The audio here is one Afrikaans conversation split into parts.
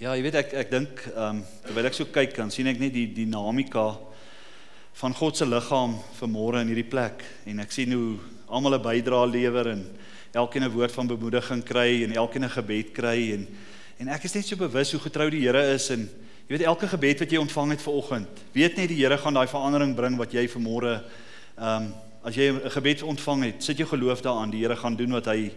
Ja, jy weet ek ek dink ehm um, terwyl ek so kyk dan sien ek net die dinamika van God se liggaam vanmôre in hierdie plek. En ek sien hoe almal 'n bydrae lewer en elkeen 'n woord van bemoediging kry en elkeen 'n gebed kry. En en ek is net so bewus hoe getrou die Here is. En jy weet elke gebed wat jy ontvang het vanoggend, weet net die Here gaan daai verandering bring wat jy vanmôre ehm um, as jy 'n gebed ontvang het, sit jou geloof daaraan. Die Here gaan doen wat hy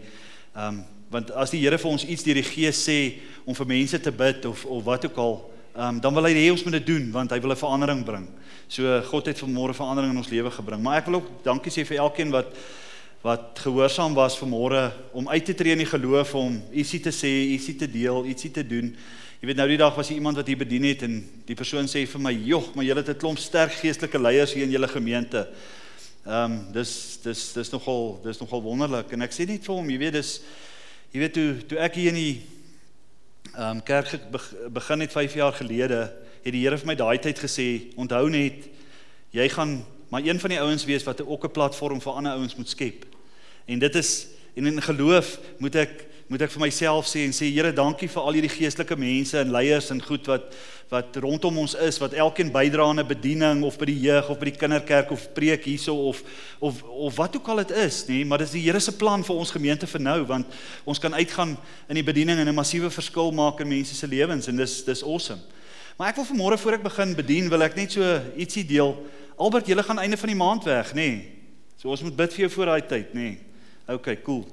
ehm um, want as die Here vir ons iets deur die Gees sê om vir mense te bid of of wat ook al, um, dan wil hy hê ons moet dit doen want hy wil 'n verandering bring. So God het vanmôre verandering in ons lewe gebring. Maar ek wil ook dankie sê vir elkeen wat wat gehoorsaam was vanmôre om uit te tree in die geloof om ietsie te sê, ietsie te deel, ietsie te doen. Jy weet nou die dag was hier iemand wat hier bedien het en die persoon sê vir my, "Jog, maar julle het 'n klomp sterk geestelike leiers hier in julle gemeente." Ehm um, dis dis dis nogal dis nogal wonderlik en ek sê net vir hom, jy weet dis Jy weet toe toe ek hier in die ehm um, kerk begin het 5 jaar gelede, het die Here vir my daai tyd gesê, onthou net jy gaan maar een van die ouens wees wat ook 'n platform vir ander ouens moet skep. En dit is en in geloof moet ek moet ek vir myself sê en sê Here, dankie vir al hierdie geestelike mense en leiers en goed wat wat rondom ons is wat elkeen bydra aan 'n bediening of by die jeug of by die kinderkerk of preek hierso of of of wat ook al dit is, nê, maar dis die Here se plan vir ons gemeente vir nou want ons kan uitgaan in die bediening en 'n massiewe verskil maak in mense se lewens en dis dis awesome. Maar ek wil vanmôre voor ek begin bedien, wil ek net so ietsie deel. Albert, jy gaan einde van die maand weg, nê? So ons moet bid vir jou voor daai tyd, nê? Okay, cool.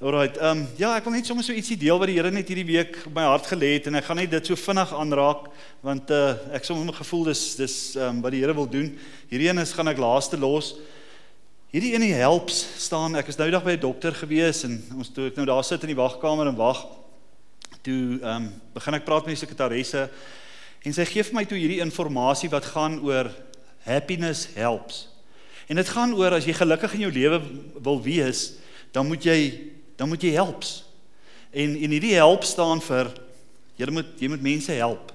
Alrite. Ehm um, ja, ek wil net sommer so ietsie deel wat die Here net hierdie week op my hart gelê het en ek gaan net dit so vinnig aanraak want uh ek sommer my gevoel dis dis ehm um, wat die Here wil doen. Hierdie een is gaan ek laaste los. Hierdie een helps staan. Ek is nou dag by 'n dokter gewees en ons toe ek nou daar sit in die wagkamer en wag toe ehm um, begin ek praat met die sekretaresse en sy gee vir my toe hierdie inligting wat gaan oor happiness helps. En dit gaan oor as jy gelukkig in jou lewe wil wees, dan moet jy dan moet jy helps. En en hierdie help staan vir jy moet jy moet mense help.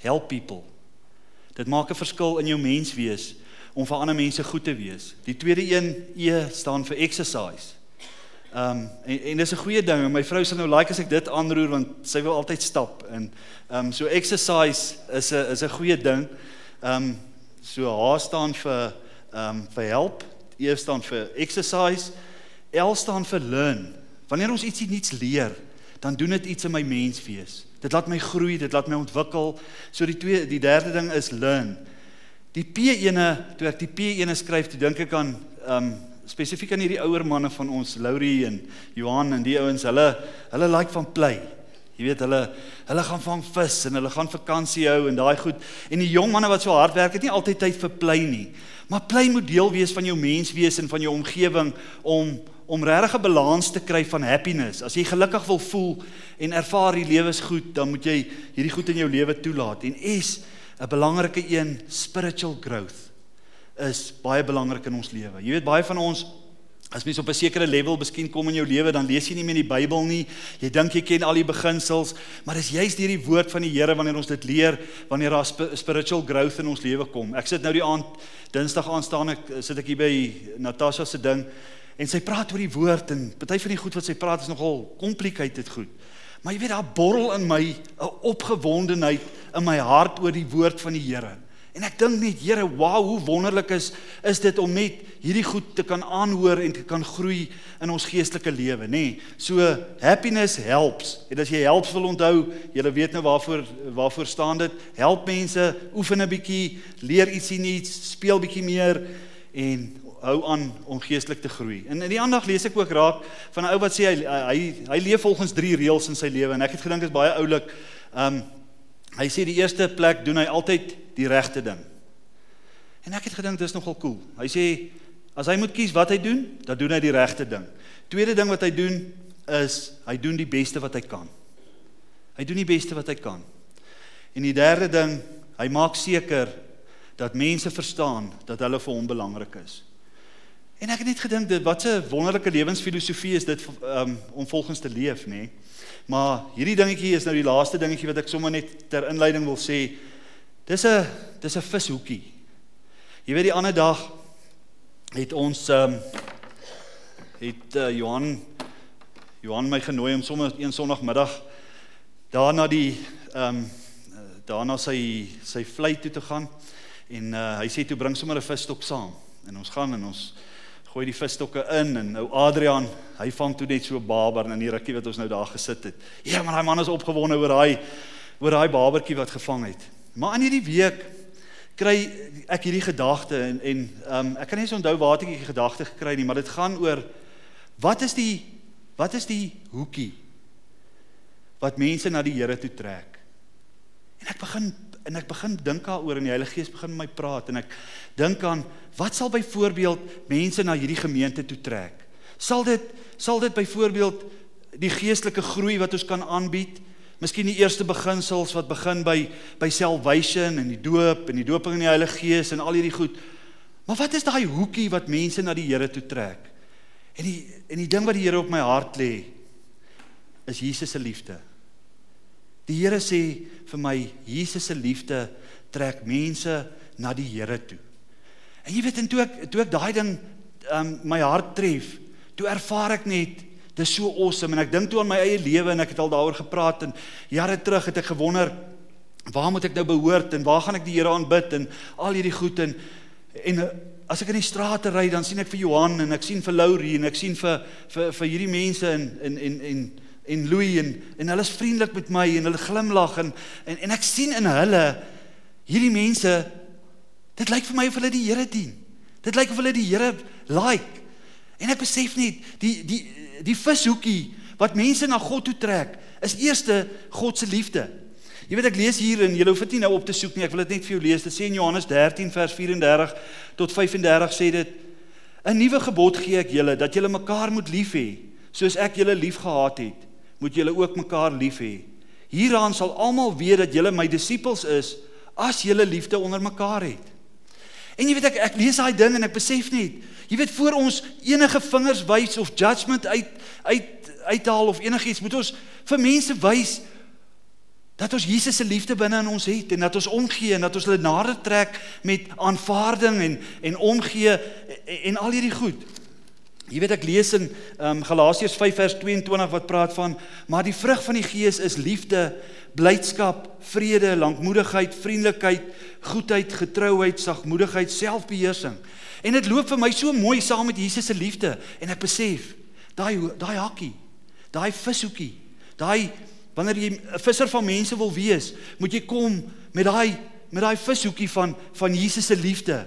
Help people. Dit maak 'n verskil in jou menswees om vir ander mense goed te wees. Die tweede een E staan vir exercise. Ehm um, en en dis 'n goeie ding my vrou sê nou like as ek dit aanroer want sy wil altyd stap en ehm um, so exercise is 'n is 'n goeie ding. Ehm um, so H staan vir ehm um, vir help, E staan vir exercise. L staan vir learn. Wanneer ons ietsie nuuts leer, dan doen dit iets in my menswees. Dit laat my groei, dit laat my ontwikkel. So die twee die derde ding is learn. Die P1e, toe ek die P1e skryf, toe dink ek aan um spesifiek aan hierdie ouer manne van ons, Laurie en Johan en die ouens, hulle hulle like van play. Jy weet hulle hulle gaan vang vis en hulle gaan vakansie hou en daai goed. En die jong manne wat so hard werk, het nie altyd tyd vir play nie. Maar play moet deel wees van jou menswees en van jou omgewing om om regtig 'n balans te kry van happiness. As jy gelukkig wil voel en ervaar die lewe is goed, dan moet jy hierdie goed in jou lewe toelaat. En S, 'n belangrike een, spiritual growth is baie belangrik in ons lewe. Jy weet baie van ons as mens op 'n sekere level miskien kom in jou lewe, dan lees jy nie meer die Bybel nie. Jy dink jy ken al die beginsels, maar dis juist deur die woord van die Here wanneer ons dit leer, wanneer daar spiritual growth in ons lewe kom. Ek sit nou die aand Dinsdag aan staan ek sit ek hier by Natasha se ding en sy praat oor die woord en party van die goed wat sy praat is nogal complicated goed. Maar jy weet daar borrel in my 'n opgewondenheid in my hart oor die woord van die Here. En ek dink net Here, wow, hoe wonderlik is is dit om net hierdie goed te kan aanhoor en te kan groei in ons geestelike lewe, nê? Nee, so happiness helps. En as jy helps wil onthou, jy weet nou waarvoor waarvoor staan dit? Help mense, oefen 'n bietjie, leer ietsie nuuts, speel bietjie meer en hou aan om geestelik te groei. En in die aandag lees ek ook raak van 'n ou wat sê hy hy hy leef volgens drie reëls in sy lewe en ek het gedink dit is baie oulik. Um hy sê die eerste plek doen hy altyd die regte ding. En ek het gedink dis nogal cool. Hy sê as hy moet kies wat hy doen, dan doen hy die regte ding. Tweede ding wat hy doen is hy doen die beste wat hy kan. Hy doen die beste wat hy kan. En die derde ding, hy maak seker dat mense verstaan dat hulle vir hom belangrik is. En ek het net gedink dit wat 'n wonderlike lewensfilosofie is dit um, om volgens te leef, nê? Nee? Maar hierdie dingetjie is nou die laaste dingetjie wat ek sommer net ter inleiding wil sê. Dis 'n dis 'n vishoekie. Jy weet die ander dag het ons um, het uh, Johan Johan my genooi om sommer een Sondagmiddag daar na die ehm um, daarna sy sy vlei toe te gaan en uh, hy sê toe bring sommer 'n visstok saam en ons gaan en ons gooi die visstokke in en nou Adrian hy vang toe net so 'n baber in die rukkie wat ons nou daar gesit het. Ja, maar daai man is opgewonde oor daai oor daai babertjie wat gevang het. Maar in hierdie week kry ek hierdie gedagte en en um, ek kan nie eens onthou waar ek hierdie gedagte gekry nie, maar dit gaan oor wat is die wat is die hoekie wat mense na die Here toe trek. En ek begin en ek begin dink daaroor en die Heilige Gees begin met my praat en ek dink aan wat sal byvoorbeeld mense na hierdie gemeente toe trek? Sal dit sal dit byvoorbeeld die geestelike groei wat ons kan aanbied? Miskien die eerste beginsels wat begin by by salvation en die doop en die doping in die Heilige Gees en al hierdie goed. Maar wat is daai hoekie wat mense na die Here toe trek? En die en die ding wat die Here op my hart lê is Jesus se liefde. Die Here sê vir my Jesus se liefde trek mense na die Here toe. En jy weet en toe ek toe ek daai ding um my hart tref, toe ervaar ek net Dis so awesome en ek dink toe aan my eie lewe en ek het al daaroor gepraat en jare terug het ek gewonder waar moet ek nou behoort en waar gaan ek die Here aanbid en al hierdie goed en en as ek in die strate ry dan sien ek vir Johan en ek sien vir Laurie en ek sien vir vir vir hierdie mense en en en en en Louis en en hulle is vriendelik met my en hulle glimlag en en en ek sien in hulle hierdie mense dit lyk vir my of hulle die Here dien. Dit lyk of hulle die Here like. En ek besef net die die die vishoekie wat mense na God toe trek, is eerste God se liefde. Jy weet ek lees hier en jy hoef dit nie nou op te soek nie. Ek wil dit net vir jou lees. Dit sê in Johannes 13 vers 34 tot 35 sê dit: 'n Nuwe gebod gee ek julle dat julle mekaar moet lief hê, soos ek julle liefgehad het, moet julle ook mekaar lief hê. Hieraan sal almal weet dat julle my disippels is as julle liefde onder mekaar het. En jy weet ek ek lees daai ding en ek besef net Jy weet voor ons enige vingers wys of judgement uit uit uithaal of enigiets moet ons vir mense wys dat ons Jesus se liefde binne in ons het en dat ons omgee en dat ons hulle nader trek met aanvaarding en en omgee en, en al hierdie goed. Jy weet ek lees in um, Galasiërs 5 vers 22 wat praat van maar die vrug van die gees is liefde, blydskap, vrede, lankmoedigheid, vriendelikheid, goedheid, getrouheid, sagmoedigheid, selfbeheersing. En dit loop vir my so mooi saam met Jesus se liefde en ek besef daai daai hakkie, daai vishoekie, daai wanneer jy 'n visser van mense wil wees, moet jy kom met daai met daai vishoekie van van Jesus se liefde.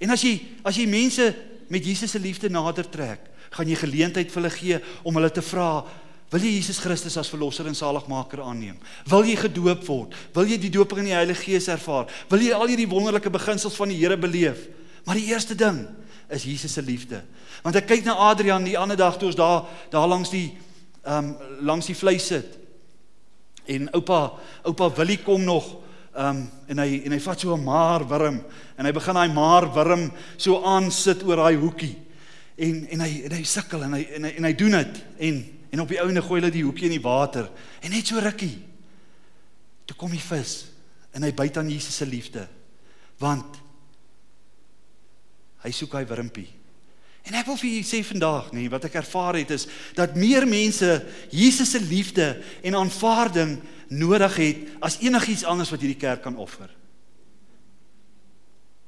En as jy as jy mense met Jesus se liefde nader trek, gaan jy geleentheid vir hulle gee om hulle te vra Wil jy Jesus Christus as verlosser en saligmaker aanneem? Wil jy gedoop word? Wil jy die dooping in die Heilige Gees ervaar? Wil jy al hierdie wonderlike beginsels van die Here beleef? Maar die eerste ding is Jesus se liefde. Want ek kyk na Adrian die ander dag toe ons daar daar langs die ehm um, langs die vleis sit. En oupa oupa Willie kom nog um, en hy en hy vat so 'n maar wurm en hy begin daai maar wurm so aan sit oor daai hoekie. En en hy en hy sukkel en hy en hy en hy doen dit en en op die ouene gooi hulle die hoekie in die water en net so rukkie. Toe kom die vis en hy byt aan Jesus se liefde. Want Hy soek hy wurmpie. En ek wil vir julle sê vandag, nê, wat ek ervaar het is dat meer mense Jesus se liefde en aanvaarding nodig het as enigiets anders wat hierdie kerk kan offer.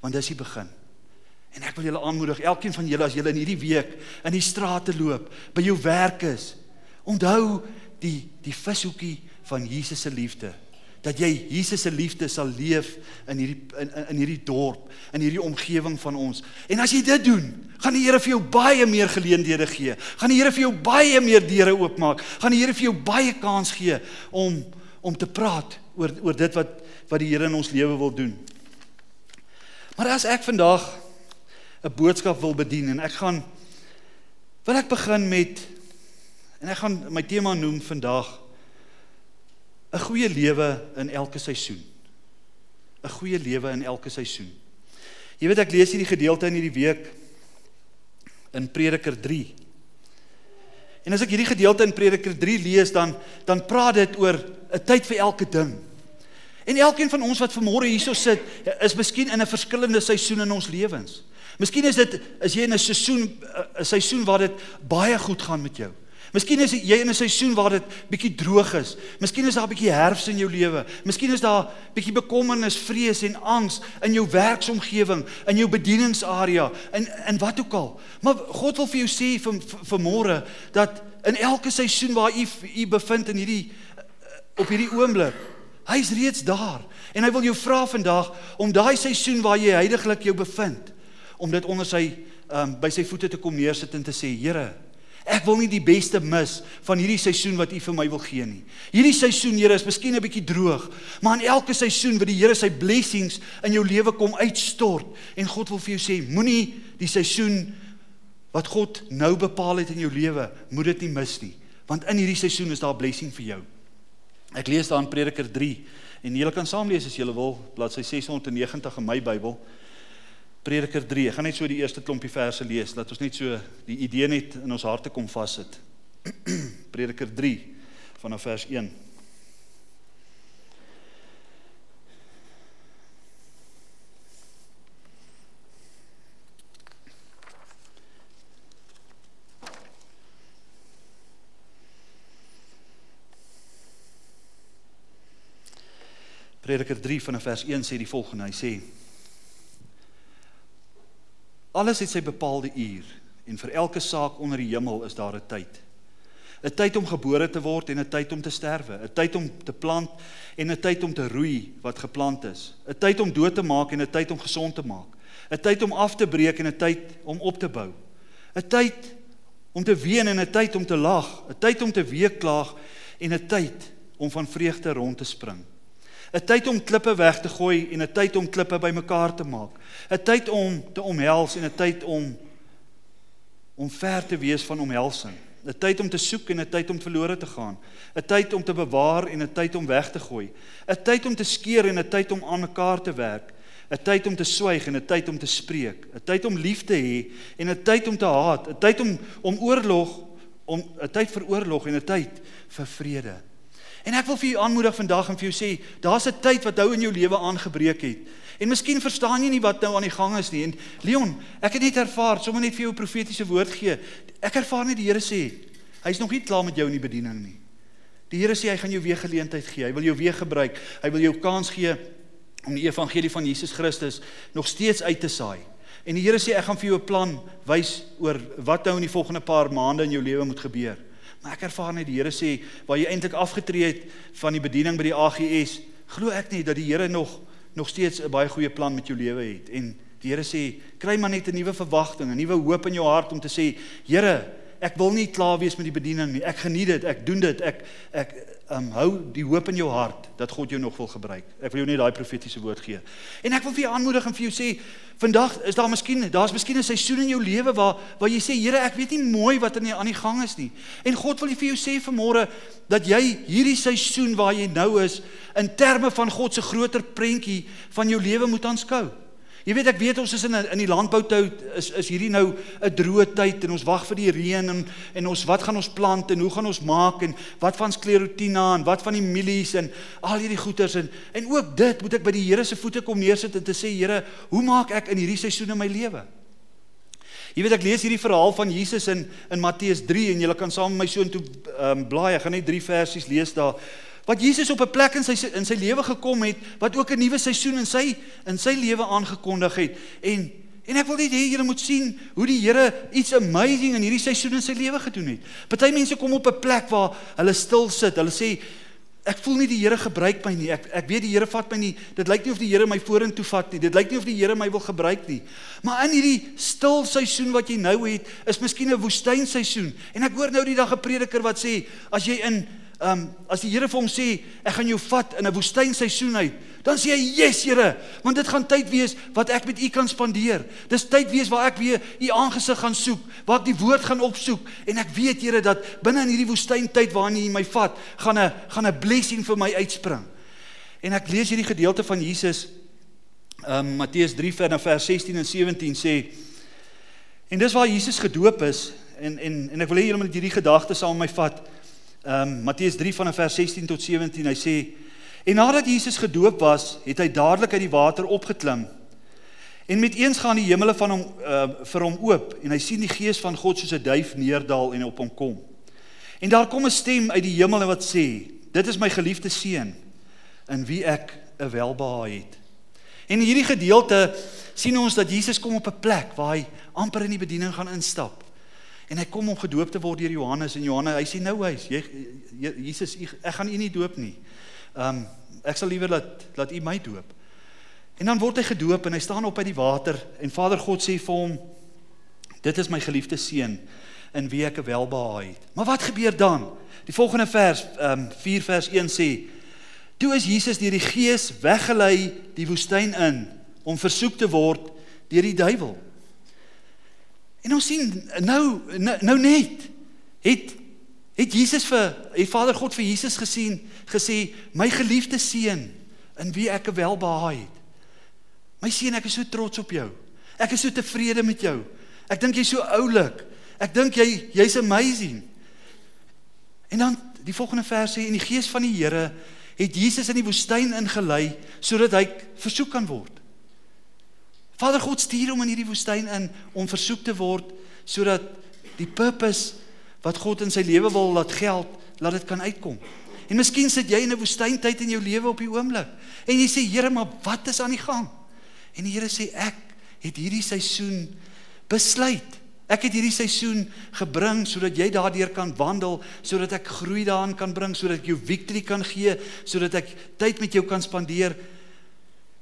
Want dis die begin. En ek wil julle aanmoedig, elkeen van julle as julle in hierdie week in die strate loop, by jou werk is, onthou die die vishoekie van Jesus se liefde dat jy Jesus se liefde sal leef in hierdie in, in hierdie dorp, in hierdie omgewing van ons. En as jy dit doen, gaan die Here vir jou baie meer geleenthede gee. Gaan die Here vir jou baie meer deure oopmaak. Gaan die Here vir jou baie kans gee om om te praat oor oor dit wat wat die Here in ons lewe wil doen. Maar as ek vandag 'n boodskap wil bedien en ek gaan wil ek begin met en ek gaan my tema noem vandag 'n goeie lewe in elke seisoen. 'n Goeie lewe in elke seisoen. Jy weet ek lees hierdie gedeelte in hierdie week in Prediker 3. En as ek hierdie gedeelte in Prediker 3 lees dan dan praat dit oor 'n tyd vir elke ding. En elkeen van ons wat vanmôre hierso sit, is miskien in 'n verskillende seisoen in ons lewens. Miskien is dit as jy in 'n seisoen 'n seisoen waar dit baie goed gaan met jou. Miskien is jy in 'n seisoen waar dit bietjie droog is. Miskien is daar bietjie herfs in jou lewe. Miskien is daar bietjie bekommernis, vrees en angs in jou werksomgewing, in jou bedieningsarea, in in wat ook al. Maar God wil vir jou sê vir vir môre dat in elke seisoen waar u u bevind in hierdie op hierdie oomblik, hy's reeds daar en hy wil jou vra vandag om daai seisoen waar jy heidaglik jou bevind om dit onder sy um, by sy voete te kom neersit en te sê Here Ek wil nie die beste mis van hierdie seisoen wat U vir my wil gee nie. Hierdie seisoen, Here, is miskien 'n bietjie droog, maar in elke seisoen wat die Here sy blessings in jou lewe kom uitstort en God wil vir jou sê, moenie die seisoen wat God nou bepaal het in jou lewe, moet dit nie mis nie, want in hierdie seisoen is daar 'n blessing vir jou. Ek lees daar in Prediker 3 en julle kan saam lees as julle wil, bladsy 690 in my Bybel. Prediker 3. Ek gaan net so die eerste klompie verse lees dat ons net so die idee net in ons harte kom vassit. Prediker 3 vanaf vers 1. Prediker 3 vanaf vers 1 sê die volgende. Hy sê: Alles het sy bepaalde uur en vir elke saak onder die hemel is daar 'n tyd. 'n Tyd om gebore te word en 'n tyd om te sterwe, 'n tyd om te plant en 'n tyd om te roei wat geplant is, 'n tyd om dood te maak en 'n tyd om gesond te maak, 'n tyd om af te breek en 'n tyd om op te bou, 'n tyd om te ween en 'n tyd om te lag, 'n tyd om te weeklaag en 'n tyd om van vreugde rond te spring. 'n tyd om klippe weg te gooi en 'n tyd om klippe bymekaar te maak. 'n tyd om te omhels en 'n tyd om om ver te wees van omhelsing. 'n tyd om te soek en 'n tyd om verlore te gaan. 'n tyd om te bewaar en 'n tyd om weg te gooi. 'n tyd om te skeer en 'n tyd om aan mekaar te werk. 'n tyd om te swyg en 'n tyd om te spreek. 'n tyd om lief te hê en 'n tyd om te haat. 'n tyd om om oorlog om 'n tyd vir oorlog en 'n tyd vir vrede. En ek wil vir jou aanmoedig vandag en vir jou sê, daar's 'n tyd wat nou in jou lewe aangebreek het. En miskien verstaan jy nie wat nou aan die gang is nie. En Leon, ek het net ervaar, sommer net vir jou 'n profetiese woord gee. Ek ervaar net die Here sê, hy's nog nie klaar met jou in die bediening nie. Die Here sê hy gaan jou weer geleentheid gee. Hy wil jou weer gebruik. Hy wil jou kans gee om die evangelie van Jesus Christus nog steeds uit te saai. En die Here sê ek gaan vir jou 'n plan wys oor wat nou in die volgende paar maande in jou lewe moet gebeur. Maar ek ervaar net die Here sê waar jy eintlik afgetree het van die bediening by die AGS, glo ek nie dat die Here nog nog steeds 'n baie goeie plan met jou lewe het en die Here sê kry maar net 'n nuwe verwagting, 'n nuwe hoop in jou hart om te sê Here, ek wil nie klaar wees met die bediening nie. Ek geniet dit, ek doen dit. Ek ek um, hou die hoop in jou hart dat God jou nog wil gebruik. Ek wil jou net daai profetiese woord gee. En ek wil vir jou aanmoedig en vir jou sê, vandag is daar miskien, daar's miskien 'n seisoen in jou lewe waar waar jy sê, Here, ek weet nie mooi wat in die, aan die gang is nie. En God wil vir jou sê vanmôre dat jy hierdie seisoen waar jy nou is in terme van God se groter prentjie van jou lewe moet aanskou. Jy weet ek weet ons is in in die landboutyd is is hierdie nou 'n droë tyd en ons wag vir die reën en en ons wat gaan ons plant en hoe gaan ons maak en wat van sklerotina en wat van die mielies en al hierdie goeters en en ook dit moet ek by die Here se voete kom neersit en te sê Here, hoe maak ek in hierdie seisoen in my lewe? Jy weet ek lees hierdie verhaal van Jesus in in Matteus 3 en jy kan saam met my so intoe ehm um, blaai, ek gaan net 3 versies lees daar wat Jesus op 'n plek in sy in sy lewe gekom het wat ook 'n nuwe seisoen in sy in sy lewe aangekondig het en en ek wil net hê julle moet sien hoe die Here iets amazing in hierdie seisoen in sy lewe gedoen het. Party mense kom op 'n plek waar hulle stil sit. Hulle sê ek voel nie die Here gebruik my nie. Ek ek weet die Here vat my nie. Dit lyk nie of die Here my vorentoe vat nie. Dit lyk nie of die Here my wil gebruik nie. Maar in hierdie stil seisoen wat jy nou het, is miskien 'n woestynseisoen. En ek hoor nou die dag 'n prediker wat sê as jy in um, as die Here vir hom sê ek gaan jou vat in 'n woestynseisoen uit, dan sê hy, "Yes, Here, want dit gaan tyd wees wat ek met U kan spandeer. Dis tyd wees waar ek weer U aangesig gaan soek, waar ek die woord gaan opsoek en ek weet, Here, dat binne in hierdie woestyntyd waarin U my vat, gaan 'n gaan 'n blessing vir my uitspring." En ek lees hierdie gedeelte van Jesus um Matteus 3 vers 16 en 17 sê en dis waar Jesus gedoop is en en en ek wil hê julle moet hierdie gedagte saam met my vat Ehm um, Matteus 3 van vers 16 tot 17. Hy sê en nadat Jesus gedoop was, het hy dadelik uit die water opgeklim. En met eens gaan die hemele van hom uh, vir hom oop en hy sien die gees van God soos 'n duif neerdal en op hom kom. En daar kom 'n stem uit die hemel wat sê: "Dit is my geliefde seun in wie ek 'n welbehae het." En in hierdie gedeelte sien ons dat Jesus kom op 'n plek waar hy amper in die bediening gaan instap. En hy kom om gedoop te word deur Johannes en Johannes hy sê nou hy's Jesus ek gaan u nie doop nie. Ehm um, ek sal liewer laat laat u my doop. En dan word hy gedoop en hy staan op by die water en Vader God sê vir hom dit is my geliefde seun in wie ek welbehae het. Maar wat gebeur dan? Die volgende vers ehm um, 4 vers 1 sê toe is Jesus deur die Gees weggelei die woestyn in om versoek te word deur die duiwel. En ons sien nou nou, nou net het het Jesus vir het Vader God vir Jesus gesien gesê my geliefde seun in wie ek welbehae het. My seun, ek is so trots op jou. Ek is so tevrede met jou. Ek dink jy's so oulik. Ek dink jy jy's amazing. En dan die volgende vers sê en die gees van die Here het Jesus in die woestyn ingelei sodat hy versoek kan word. Vader God stuur hom in hierdie woestyn in om versoek te word sodat die purpose wat God in sy lewe wil laat geld, laat dit kan uitkom. En miskien sit jy in 'n woestyntyd in jou lewe op die oomblik en jy sê Here, maar wat is aan die gang? En die Here sê ek het hierdie seisoen besluit. Ek het hierdie seisoen gebring sodat jy daardeur kan wandel, sodat ek groei daarin kan bring, sodat ek jou victory kan gee, sodat ek tyd met jou kan spandeer.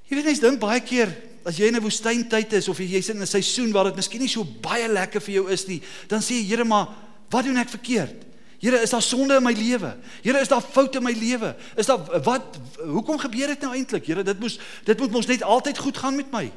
Jy weet net dink baie keer as jy in 'n woestyntyd is of jy's in 'n seisoen waar dit miskien nie so baie lekker vir jou is nie, dan sê jy Here maar, wat doen ek verkeerd? Here, is daar sonde in my lewe? Here, is daar foute in my lewe? Is daar wat hoekom gebeur dit nou eintlik? Here, dit moes dit moet mos net altyd goed gaan met my.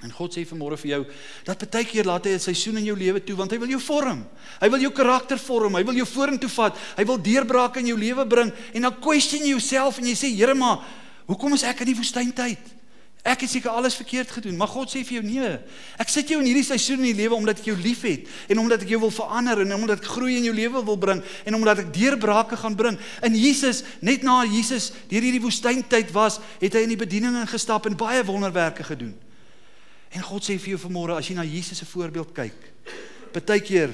En God sê vanmôre vir jou dat baie keer laat hy 'n seisoen in jou lewe toe want hy wil jou vorm. Hy wil jou karakter vorm. Hy wil jou vorentoe vat. Hy wil deurbrake in jou lewe bring en dan question jy jouself en jy sê Here, maar hoekom is ek in die woestyntyd? Ek het seker alles verkeerd gedoen, maar God sê vir jou nee. Ek sit jou in hierdie seisoen in die lewe omdat ek jou liefhet en omdat ek jou wil verander en omdat ek groei in jou lewe wil bring en omdat ek deurbrake gaan bring. In Jesus, net na Jesus deur hierdie woestyntyd was, het hy in die bediening ingestap en baie wonderwerke gedoen. En God sê vir jou vanmôre as jy na Jesus se voorbeeld kyk, partykeer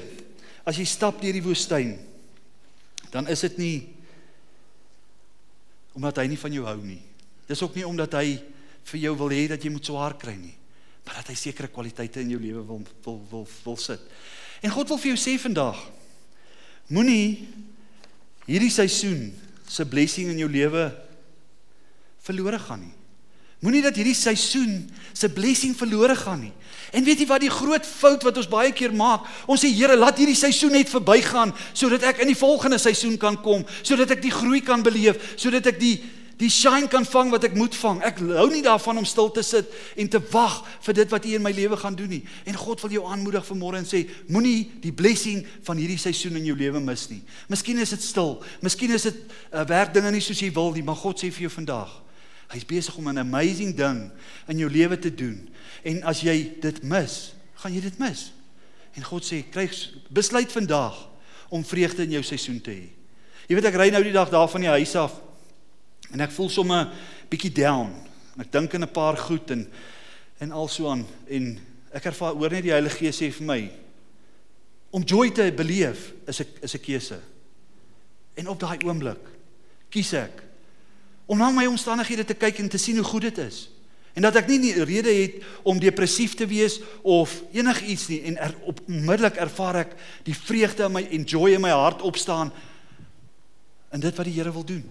as jy stap deur die woestyn, dan is dit nie omdat hy nie van jou hou nie. Dis ook nie omdat hy vir jou wil hê dat jy moet swaar kry nie, maar dat hy sekere kwaliteite in jou lewe wil wil wil wil sit. En God wil vir jou sê vandag moenie hierdie seisoen se blessing in jou lewe verlore gaan nie. Moenie dat hierdie seisoen se blessing verlore gaan nie. En weet jy wat die groot fout wat ons baie keer maak? Ons sê Here, laat hierdie seisoen net verbygaan sodat ek in die volgende seisoen kan kom, sodat ek die groei kan beleef, sodat ek die die shine kan vang wat ek moet vang. Ek hou nie daarvan om stil te sit en te wag vir dit wat U in my lewe gaan doen nie. En God wil jou aanmoedig vanmôre en sê, moenie die blessing van hierdie seisoen in jou lewe mis nie. Miskien is dit stil, miskien is dit uh, werk dinge nie soos jy wil nie, maar God sê vir jou vandag, hy's besig om 'n amazing ding in jou lewe te doen. En as jy dit mis, gaan jy dit mis. En God sê, kry besluit vandag om vreugde in jou seisoen te hê. Jy weet ek ry nou die dag daar van die huis af En ek voel sommer bietjie down. Ek dink aan 'n paar goed en en also aan en ek ervaar hoor net die Heilige Gees sê vir my om joy te beleef is 'n is 'n keuse. En op daai oomblik kies ek om na my omstandighede te kyk en te sien hoe goed dit is. En dat ek nie die rede het om depressief te wees of enigiets nie en er, op onmiddellik ervaar ek die vreugde in my en joy in my hart opstaan in dit wat die Here wil doen.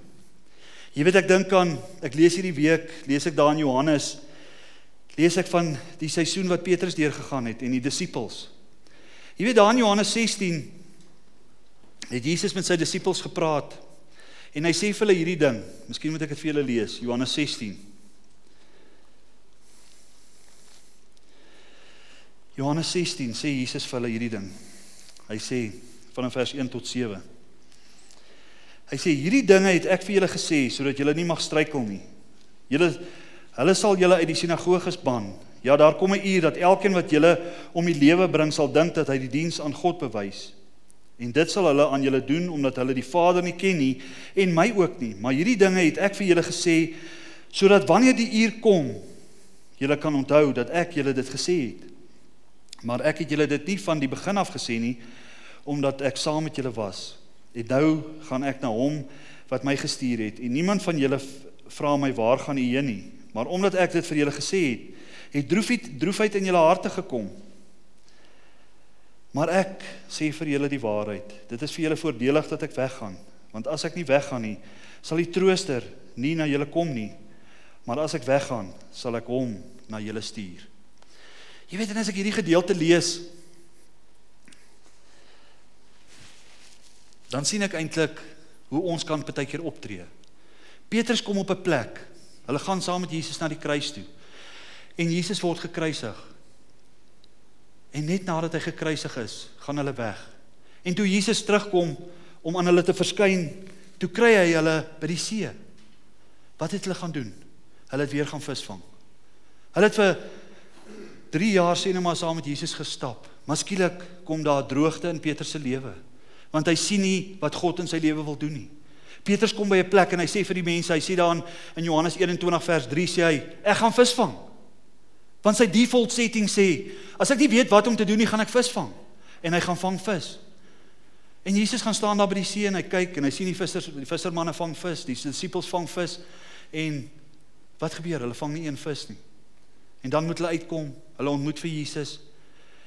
Jy weet ek dink aan ek lees hierdie week, lees ek daar in Johannes lees ek van die seisoen wat Petrus deurgegaan het en die disippels. Jy weet daar in Johannes 16 het Jesus met sy disippels gepraat en hy sê vir hulle hierdie ding. Miskien moet ek dit vir julle lees, Johannes 16. Johannes 16 sê Jesus vir hulle hierdie ding. Hy sê van vers 1 tot 7. Hy sê hierdie dinge het ek vir julle gesê sodat julle nie mag struikel nie. Julle hulle sal julle uit die sinagoges ban. Ja, daar kom 'n uur dat elkeen wat julle om die lewe bring sal dink dat hy die diens aan God bewys. En dit sal hulle aan julle doen omdat hulle die Vader nie ken nie en my ook nie. Maar hierdie dinge het ek vir julle gesê sodat wanneer die uur kom, julle kan onthou dat ek julle dit gesê het. Maar ek het julle dit nie van die begin af gesê nie omdat ek saam met julle was. En nou gaan ek na hom wat my gestuur het. En niemand van julle vra my waar gaan u heen nie. Maar omdat ek dit vir julle gesê het, het droefheid droefheid in julle harte gekom. Maar ek sê vir julle die waarheid. Dit is vir julle voordelig dat ek weggaan, want as ek nie weggaan nie, sal die trooster nie na julle kom nie. Maar as ek weggaan, sal ek hom na julle stuur. Jy weet en as ek hierdie gedeelte lees, dan sien ek eintlik hoe ons kan baie keer optree. Petrus kom op 'n plek. Hulle gaan saam met Jesus na die kruis toe. En Jesus word gekruisig. En net nadat hy gekruisig is, gaan hulle weg. En toe Jesus terugkom om aan hulle te verskyn, toe kry hy hulle by die see. Wat het hulle gaan doen? Hulle het weer gaan visvang. Hulle het vir 3 jaar sien hulle maar saam met Jesus gestap. Maar skielik kom daar droogte in Petrus se lewe. Want hy sien nie wat God in sy lewe wil doen nie. Petrus kom by 'n plek en hy sê vir die mense, hy sê daar in Johannes 21 vers 3 sê hy, ek gaan visvang. Want sy default setting sê, as ek nie weet wat om te doen nie, gaan ek visvang. En hy gaan vang vis. En Jesus gaan staan daar by die see en hy kyk en hy sien die vissers, die vissermanne vang vis, die disippels vang vis en wat gebeur? Hulle vang nie een vis nie. En dan moet hulle uitkom, hulle ontmoet vir Jesus.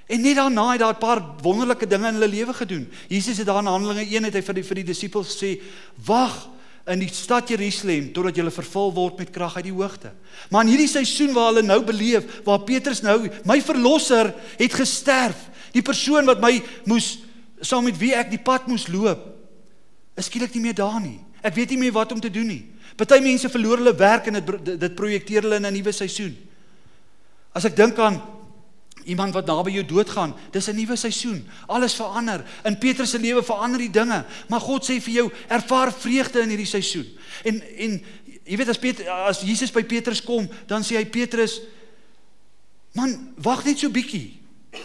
En net daarna het daar 'n paar wonderlike dinge in hulle lewe gedoen. Jesus het daar in Handelinge 1 het hy vir die vir die disippels gesê: "Wag in die stad Jerusalem totdat julle vervul word met krag uit die hoogte." Maar in hierdie seisoen waar hulle nou beleef, waar Petrus nou, my verlosser het gesterf, die persoon wat my moes saam met wie ek die pad moes loop, is skielik nie meer daar nie. Ek weet nie meer wat om te doen nie. Party mense verloor hulle werk en dit dit projekteer hulle in 'n nuwe seisoen. As ek dink aan iemand wat naby jou doodgaan, dis 'n nuwe seisoen. Alles verander. In Petrus se lewe verander die dinge, maar God sê vir jou, ervaar vreugde in hierdie seisoen. En en jy weet as Petrus as Jesus by Petrus kom, dan sê hy Petrus, man, wag net so bietjie.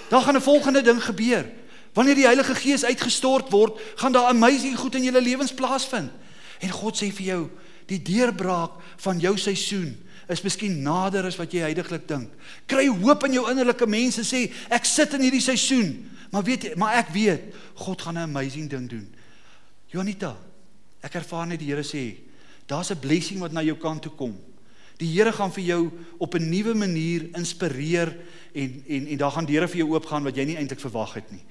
Daar gaan 'n volgende ding gebeur. Wanneer die Heilige Gees uitgestort word, gaan daar amazing goed in julle lewens plaasvind. En God sê vir jou, die deurbraak van jou seisoen is miskien nader as wat jy heidaglik dink. Kry hoop in jou innerlike mense sê ek sit in hierdie seisoen, maar weet jy, maar ek weet God gaan 'n amazing ding doen. Jonita, ek ervaar net die Here sê, daar's 'n blessing wat na jou kant toe kom. Die Here gaan vir jou op 'n nuwe manier inspireer en en en daar gaan deure vir jou oopgaan wat jy nie eintlik verwag het nie.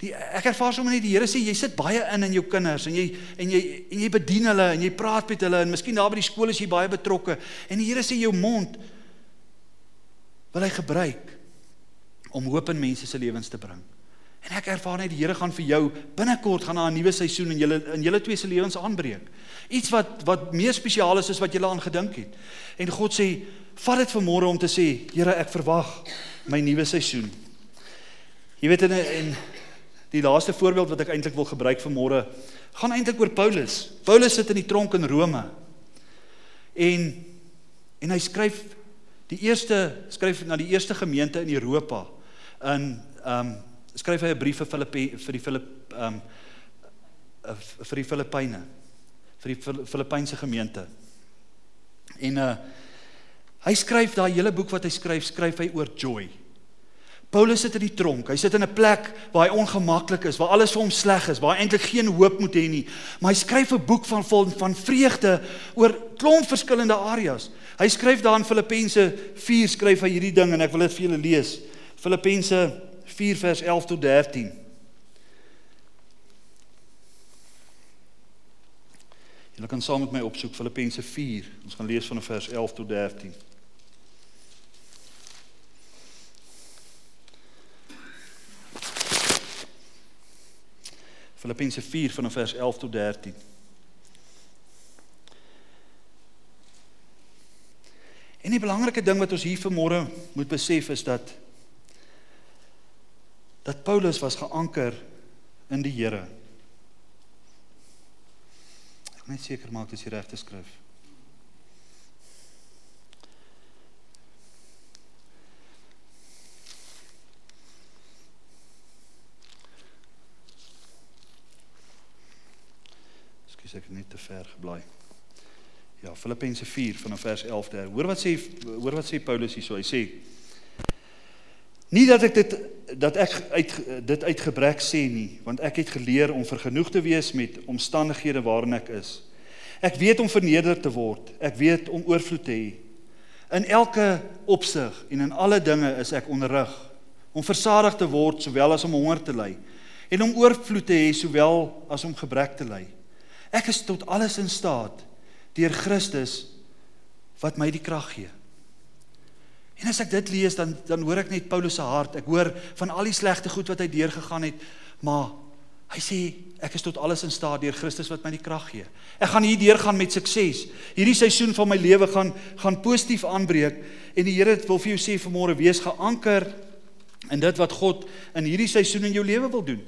Die ek ervaar sommer net die Here sê jy sit baie in in jou kinders en jy en jy en jy bedien hulle en jy praat met hulle en miskien daar by die skool is jy baie betrokke en die Here sê jou mond wil hy gebruik om hoop in mense se lewens te bring. En ek ervaar net die Here gaan vir jou binnekort gaan na 'n nuwe seisoen in julle in julle twee se lewens aanbreek. Iets wat wat meer spesiaal is as wat julle aan gedink het. En God sê, vat dit vanmôre om te sê, Here, ek verwag my nuwe seisoen. Jy weet en, en Die laaste voorbeeld wat ek eintlik wil gebruik vir môre gaan eintlik oor Paulus. Paulus sit in die tronk in Rome. En en hy skryf die eerste skryf na die eerste gemeente in Europa in ehm um, skryf hy 'n brief vir Filippe vir die Filip ehm um, vir die Filippyne vir die Filippynse gemeente. En uh hy skryf daai hele boek wat hy skryf, skryf hy oor joy. Paulus sit in die tronk. Hy sit in 'n plek waar hy ongemaklik is, waar alles vir hom sleg is, waar hy eintlik geen hoop moet hê nie. Maar hy skryf 'n boek van vol van vreugde oor klomp verskillende areas. Hy skryf daar in Filippense 4 skryf hy hierdie ding en ek wil dit vir julle lees. Filippense 4 vers 11 tot 13. Julle kan saam met my opsoek Filippense 4. Ons gaan lees van vers 11 tot 13. Filippense 4 vanaf vers 11 tot 13. En die belangrike ding wat ons hier vanmôre moet besef is dat dat Paulus was geanker in die Here. Ek moet seker maak dis die regte skrif. Ek het net te ver geblaai. Ja, Filippense 4 vanaf vers 11 daar. Hoor wat sê hoor wat sê Paulus hierso. Hy sê Nie dat ek dit dat ek uit dit uit gebrek sê nie, want ek het geleer om vergenoeg te wees met omstandighede waarin ek is. Ek weet om verneder te word. Ek weet om oorvloed te hê. In elke opsig en in alle dinge is ek onderrig om versadig te word sowel as om honger te ly en om oorvloed te hê sowel as om gebrek te ly. Ek is tot alles in staat deur Christus wat my die krag gee. En as ek dit lees dan dan hoor ek net Paulus se hart. Ek hoor van al die slegte goed wat hy deurgegaan het, maar hy sê ek is tot alles in staat deur Christus wat my die krag gee. Ek gaan hier deurgaan met sukses. Hierdie seisoen van my lewe gaan gaan positief aanbreek en die Here wil vir jou sê vanmôre wees geanker in dit wat God in hierdie seisoen in jou lewe wil doen.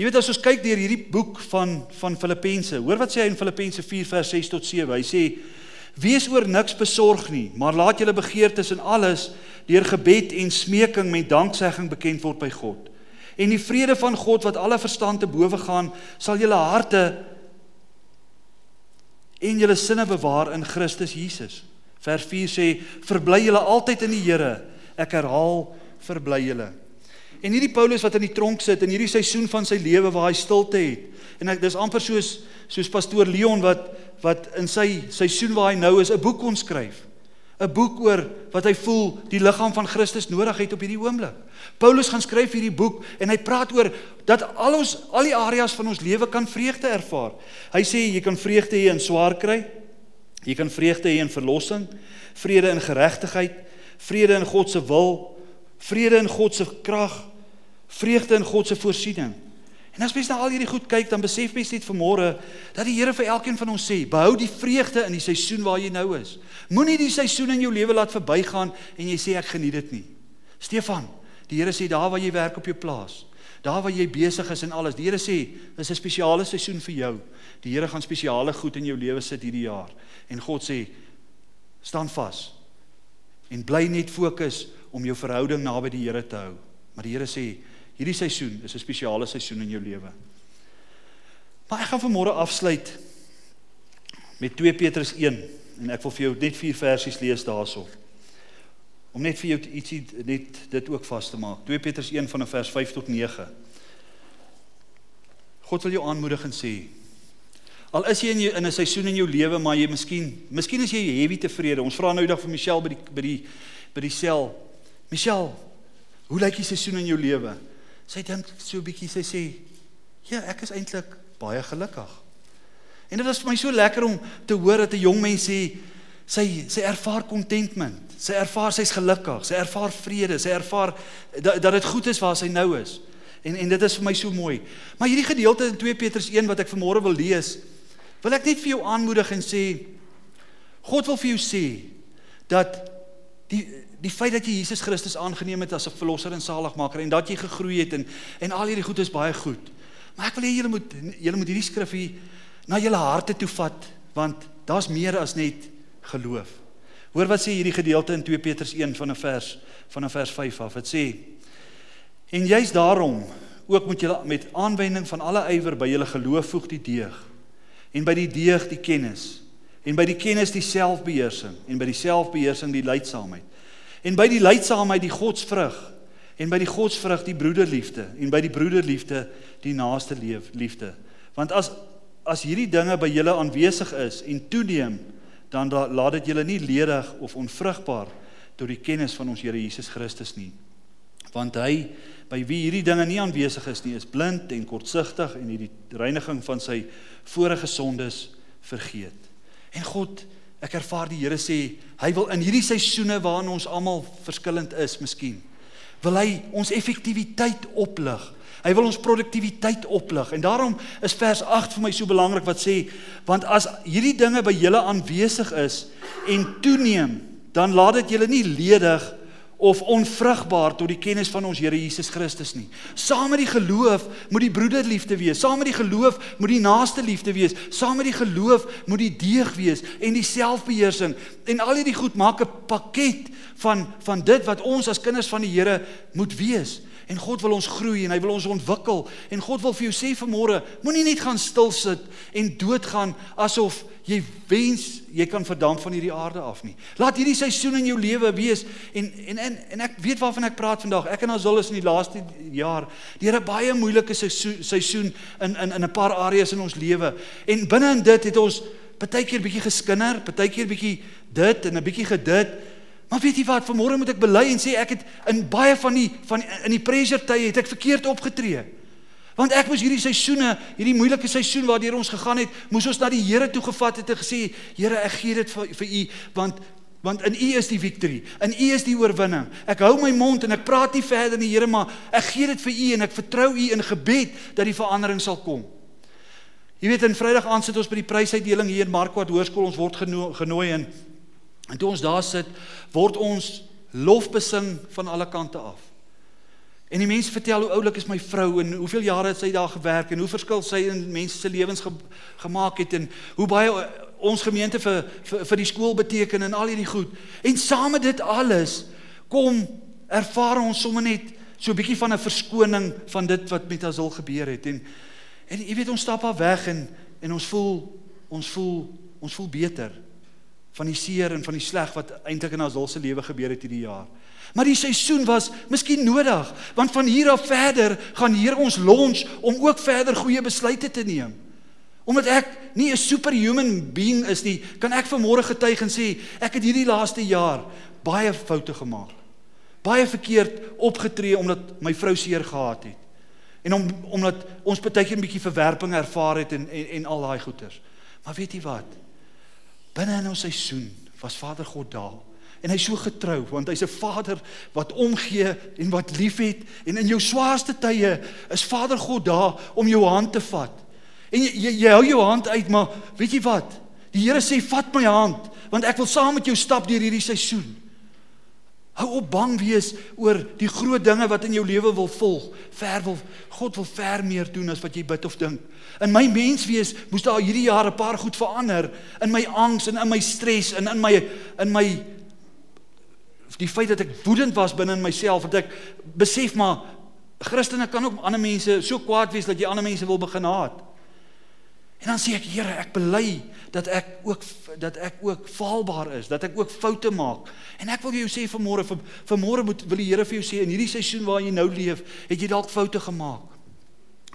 Jy weet as ons kyk deur hierdie boek van van Filippense, hoor wat sê hy in Filippense 4 vers 6 tot 7. Hy sê Wees oor niks besorg nie, maar laat julle begeertes in alles deur gebed en smeking met danksegging bekend word by God. En die vrede van God wat alle verstand te bowe gaan, sal julle harte en julle sinne bewaar in Christus Jesus. Vers 4 sê: "Verbly julle altyd in die Here." Ek herhaal, verbly julle. En hierdie Paulus wat in die tronk sit in hierdie seisoen van sy lewe waar hy stilte het. En ek dis amper soos soos pastoor Leon wat wat in sy seisoen waar hy nou is 'n boek kon skryf. 'n Boek oor wat hy voel die liggaam van Christus nodig het op hierdie oomblik. Paulus gaan skryf hierdie boek en hy praat oor dat al ons al die areas van ons lewe kan vreugde ervaar. Hy sê jy kan vreugde hê in swaar kry. Jy kan vreugde hê in verlossing, vrede in geregtigheid, vrede in God se wil, vrede in God se krag, vreugde in God se voorsiening. En as mens na al hierdie goed kyk, dan besef mens net vanmôre dat die Here vir elkeen van ons sê, behou die vreugde in die seisoen waar jy nou is. Moenie die seisoen in jou lewe laat verbygaan en jy sê ek geniet dit nie. Stefan, die Here sê daar waar jy werk op jou plaas, daar waar jy besig is en alles, die Here sê, dis 'n spesiale seisoen vir jou. Die Here gaan spesiale goed in jou lewe sit hierdie jaar. En God sê, staan vas. En bly net fokus om jou verhouding naby die Here te hou. Maar die Here sê, Hierdie seisoen is 'n spesiale seisoen in jou lewe. Maar ek gaan vanmôre afsluit met 2 Petrus 1 en ek wil vir jou net vier versies lees daarso. Om net vir jou ietsie net dit ook vas te maak. 2 Petrus 1 van vers 5 tot 9. God wil jou aanmoedig en sê Al is jy in jou, in 'n seisoen in jou lewe maar jy miskien miskien is jy heavy tevrede. Ons vra nou eendag vir Michelle by die by die by die sel. Michelle, hoe lyk die seisoen in jou lewe? Sy dink so 'n bietjie, sy sê, "Ja, ek is eintlik baie gelukkig." En dit was vir my so lekker om te hoor dat 'n jong mens sê sy sy ervaar contentment. Sy ervaar sy's gelukkig, sy ervaar vrede, sy ervaar dat dat dit goed is waar sy nou is. En en dit is vir my so mooi. Maar hierdie gedeelte in 2 Petrus 1 wat ek vanmôre wil lees, wil ek net vir jou aanmoedig en sê God wil vir jou sê dat die die feit dat jy Jesus Christus aangeneem het as 'n verlosser en saligmaker en dat jy gegroei het en en al hierdie goed is baie goed. Maar ek wil hê julle moet julle moet hierdie skrif hier na julle harte toe vat want daar's meer as net geloof. Hoor wat sê hierdie gedeelte in 2 Petrus 1 van 'n vers van 'n vers 5 af. Dit sê en juist daarom ook moet julle met aanwending van alle ywer by julle geloof voeg die deeg en by die deeg die kennis en by die kennis die selfbeheersing en by die selfbeheersing die leidsaamheid En by die leidsaamheid die godsvrug en by die godsvrug die broederliefde en by die broederliefde die naaste liefde. Want as as hierdie dinge by julle aanwesig is en toeneem, dan da, laat dit julle nie ledig of onvrugbaar tot die kennis van ons Here Jesus Christus nie. Want hy by wie hierdie dinge nie aanwesig is nie, is blind en kortsigtig en hierdie reiniging van sy vorige sondes vergeet. En God Ek ervaar die Here sê hy wil in hierdie seisoene waarin ons almal verskillend is, miskien wil hy ons effektiwiteit oplig. Hy wil ons produktiwiteit oplig. En daarom is vers 8 vir my so belangrik wat sê want as hierdie dinge by julle aanwesig is en toeneem, dan laat dit julle nie ledig of onvrugbaar tot die kennis van ons Here Jesus Christus nie. Saam met die geloof moet die broederliefde wees. Saam met die geloof moet die naaste liefde wees. Saam met die geloof moet die deeg wees en die selfbeheersing. En al hierdie goed maak 'n pakket van van dit wat ons as kinders van die Here moet wees. En God wil ons groei en hy wil ons ontwikkel. En God wil vir jou sê vanmôre, moenie net gaan stil sit en doodgaan asof jy wens jy kan verdamp van hierdie aarde af nie. Laat hierdie seisoen in jou lewe wees en en en en ek weet waarvan ek praat vandag. Ek en Azul is in die laaste jaar deur 'n baie moeilike seisoen in in in 'n paar areas in ons lewe. En binne in dit het ons baie keer bietjie geskinder, baie keer bietjie dit en 'n bietjie gedit. Maar weet jy wat, vanmôre moet ek bely en sê ek het in baie van die van in die pressure tye het ek verkeerd opgetree. Want ek moes hierdie seisoene, hierdie moeilike seisoen waardeur ons gegaan het, moes ons na die Here toe gevat het en gesê, Here, ek gee dit vir, vir U want want in U is die victory. In U is die oorwinning. Ek hou my mond en ek praat nie verder nie, Here, maar ek gee dit vir U en ek vertrou U in gebed dat die verandering sal kom. Jy weet, in Vrydag aand sit ons by die prysuitdeling hier in Markwart Hoërskool. Ons word genooi, genooi en en toe ons daar sit, word ons lofbesing van alle kante af. En die mense vertel hoe oulik is my vrou en hoeveel jare het sy daar gewerk en hoe verskil sy in mense se lewens ge, gemaak het en hoe baie ons gemeente vir vir, vir die skool beteken en al hierdie goed. En saam met dit alles kom ervaar ons sommer net so 'n bietjie van 'n verskoning van dit wat met Azul gebeur het en en jy weet ons stap af weg en en ons voel ons voel ons voel beter van die seer en van die sleg wat eintlik in Azul se lewe gebeur het hierdie jaar. Maar die seisoen was miskien nodig, want van hier af verder gaan hier ons lons om ook verder goeie besluite te neem. Omdat ek nie 'n superhuman being is nie, kan ek vanmôre getuig en sê ek het hierdie laaste jaar baie foute gemaak. Baie verkeerd opgetree omdat my vrou seer gehad het. En om omdat ons baie keer 'n bietjie verwerping ervaar het en en, en al daai goeters. Maar weet jy wat? Binne in ons seisoen was Vader God daar En hy's so getrou want hy's 'n Vader wat omgee en wat liefhet en in jou swaarste tye is Vader God daar om jou hand te vat. En jy, jy, jy hou jou hand uit maar weet jy wat? Die Here sê vat my hand want ek wil saam met jou stap deur hierdie seisoen. Hou op bang wees oor die groot dinge wat in jou lewe wil volg. Ver wil God wil ver meer doen as wat jy bid of dink. In my menswees moes daar hierdie jaar 'n paar goed verander in my angs en in my stres en in my in my die feit dat ek woedend was binne in myself dat ek besef maar Christene kan ook ander mense so kwaad wees dat jy ander mense wil begin haat. En dan sê ek Here, ek bely dat ek ook dat ek ook faalbaar is, dat ek ook foute maak. En ek wil jou sê vanmôre vir vanmôre moet wil die Here vir jou sê in hierdie seisoen waarin jy nou leef, het jy dalk foute gemaak.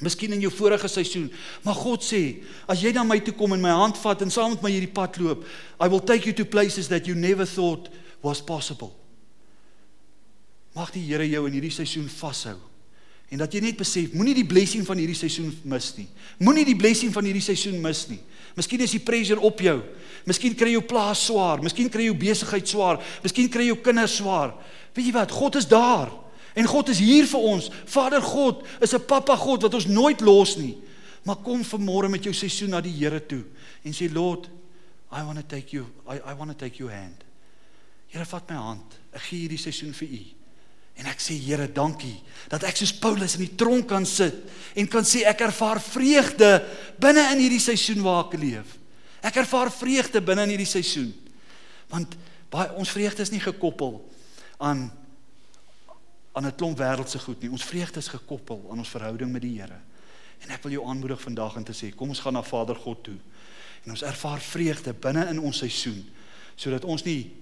Miskien in jou vorige seisoen, maar God sê, as jy na my toe kom en my hand vat en saam met my hierdie pad loop, I will take you to places that you never thought was possible. Mag die Here jou in hierdie seisoen vashou. En dat jy net besef, moenie die blessing van hierdie seisoen mis nie. Moenie die blessing van hierdie seisoen mis nie. Miskien is die pressure op jou. Miskien kry jou plaas swaar, miskien kry jou besigheid swaar, miskien kry jou kinders swaar. Weet jy wat? God is daar. En God is hier vir ons. Vader God is 'n pappa God wat ons nooit los nie. Maar kom vanmôre met jou seisoen na die Here toe en sê Lord, I want to take you I I want to take your hand. Here vat my hand. Ek gee hierdie seisoen vir U. En ek sê Here, dankie dat ek soos Paulus in die tronk kan sit en kan sê ek ervaar vreugde binne in hierdie seisoen waar ek leef. Ek ervaar vreugde binne in hierdie seisoen. Want baie ons vreugde is nie gekoppel aan aan 'n klomp wêreldse goed nie. Ons vreugde is gekoppel aan ons verhouding met die Here. En ek wil jou aanmoedig vandag om te sê, kom ons gaan na Vader God toe. En ons ervaar vreugde binne in ons seisoen sodat ons nie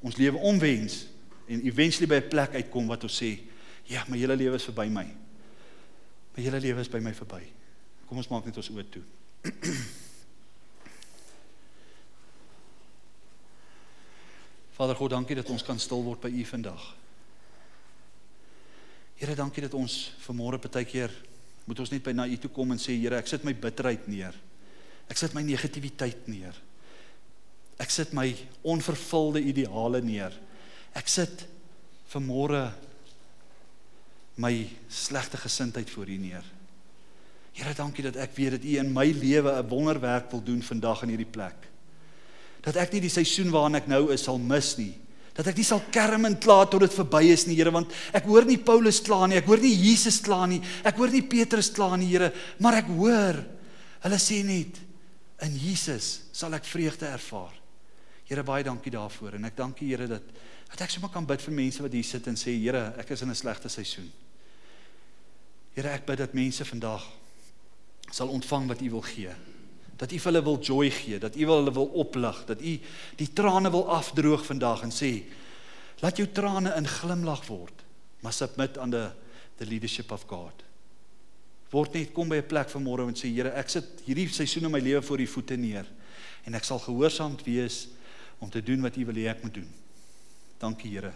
ons lewe omwens en eventually by 'n plek uitkom wat ons sê, ja, my hele lewe is verby my. My hele lewe is by my verby. Kom ons maak net ons oë toe. Vader God, dankie dat ons kan stil word by U vandag. Here, dankie dat ons vanmôre partykeer moet ons net by na U toe kom en sê, Here, ek sit my bitterheid neer. Ek sit my negativiteit neer. Ek sit my onvervulde ideale neer. Ek sit vanmôre my slegte gesindheid voor U neer. Here, dankie dat ek weet dat U in my lewe 'n wonderwerk wil doen vandag in hierdie plek. Dat ek nie die seisoen waarin ek nou is sal mis nie. Dat ek nie sal kerm en kla tot dit verby is nie, Here, want ek hoor nie Paulus kla nie, ek hoor nie Jesus kla nie, ek hoor nie Petrus kla nie, Here, maar ek hoor hulle sê net in Jesus sal ek vreugde ervaar. Here, baie dankie daarvoor en ek dankie Here dat Dat ek sommer kan bid vir mense wat hier sit en sê Here, ek is in 'n slegte seisoen. Here, ek bid dat mense vandag sal ontvang wat U wil gee. dat U vir hulle wil joy gee, dat U hulle wil oplig, dat U die trane wil afdroog vandag en sê laat jou trane in glimlag word, maar submit aan the the leadership of God. Word net kom by 'n plek vanmôre en sê Here, ek sit hierdie seisoen in my lewe voor U voete neer en ek sal gehoorsaam wees om te doen wat U wil hê ek moet doen. Dankie Here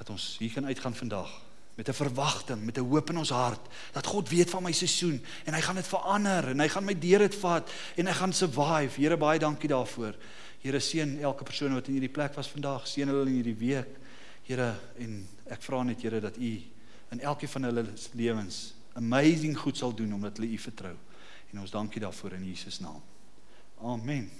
dat ons hier kan uitgaan vandag met 'n verwagting, met 'n hoop in ons hart dat God weet van my seisoen en hy gaan dit verander en hy gaan my deur dit vat en ek gaan survive. Here baie dankie daarvoor. Here seën elke persoon wat in hierdie plek was vandag, seën hulle in hierdie week. Here en ek vra net Here dat U in elkeen van hulle lewens amazing goed sal doen omdat hulle U vertrou. En ons dankie daarvoor in Jesus naam. Amen.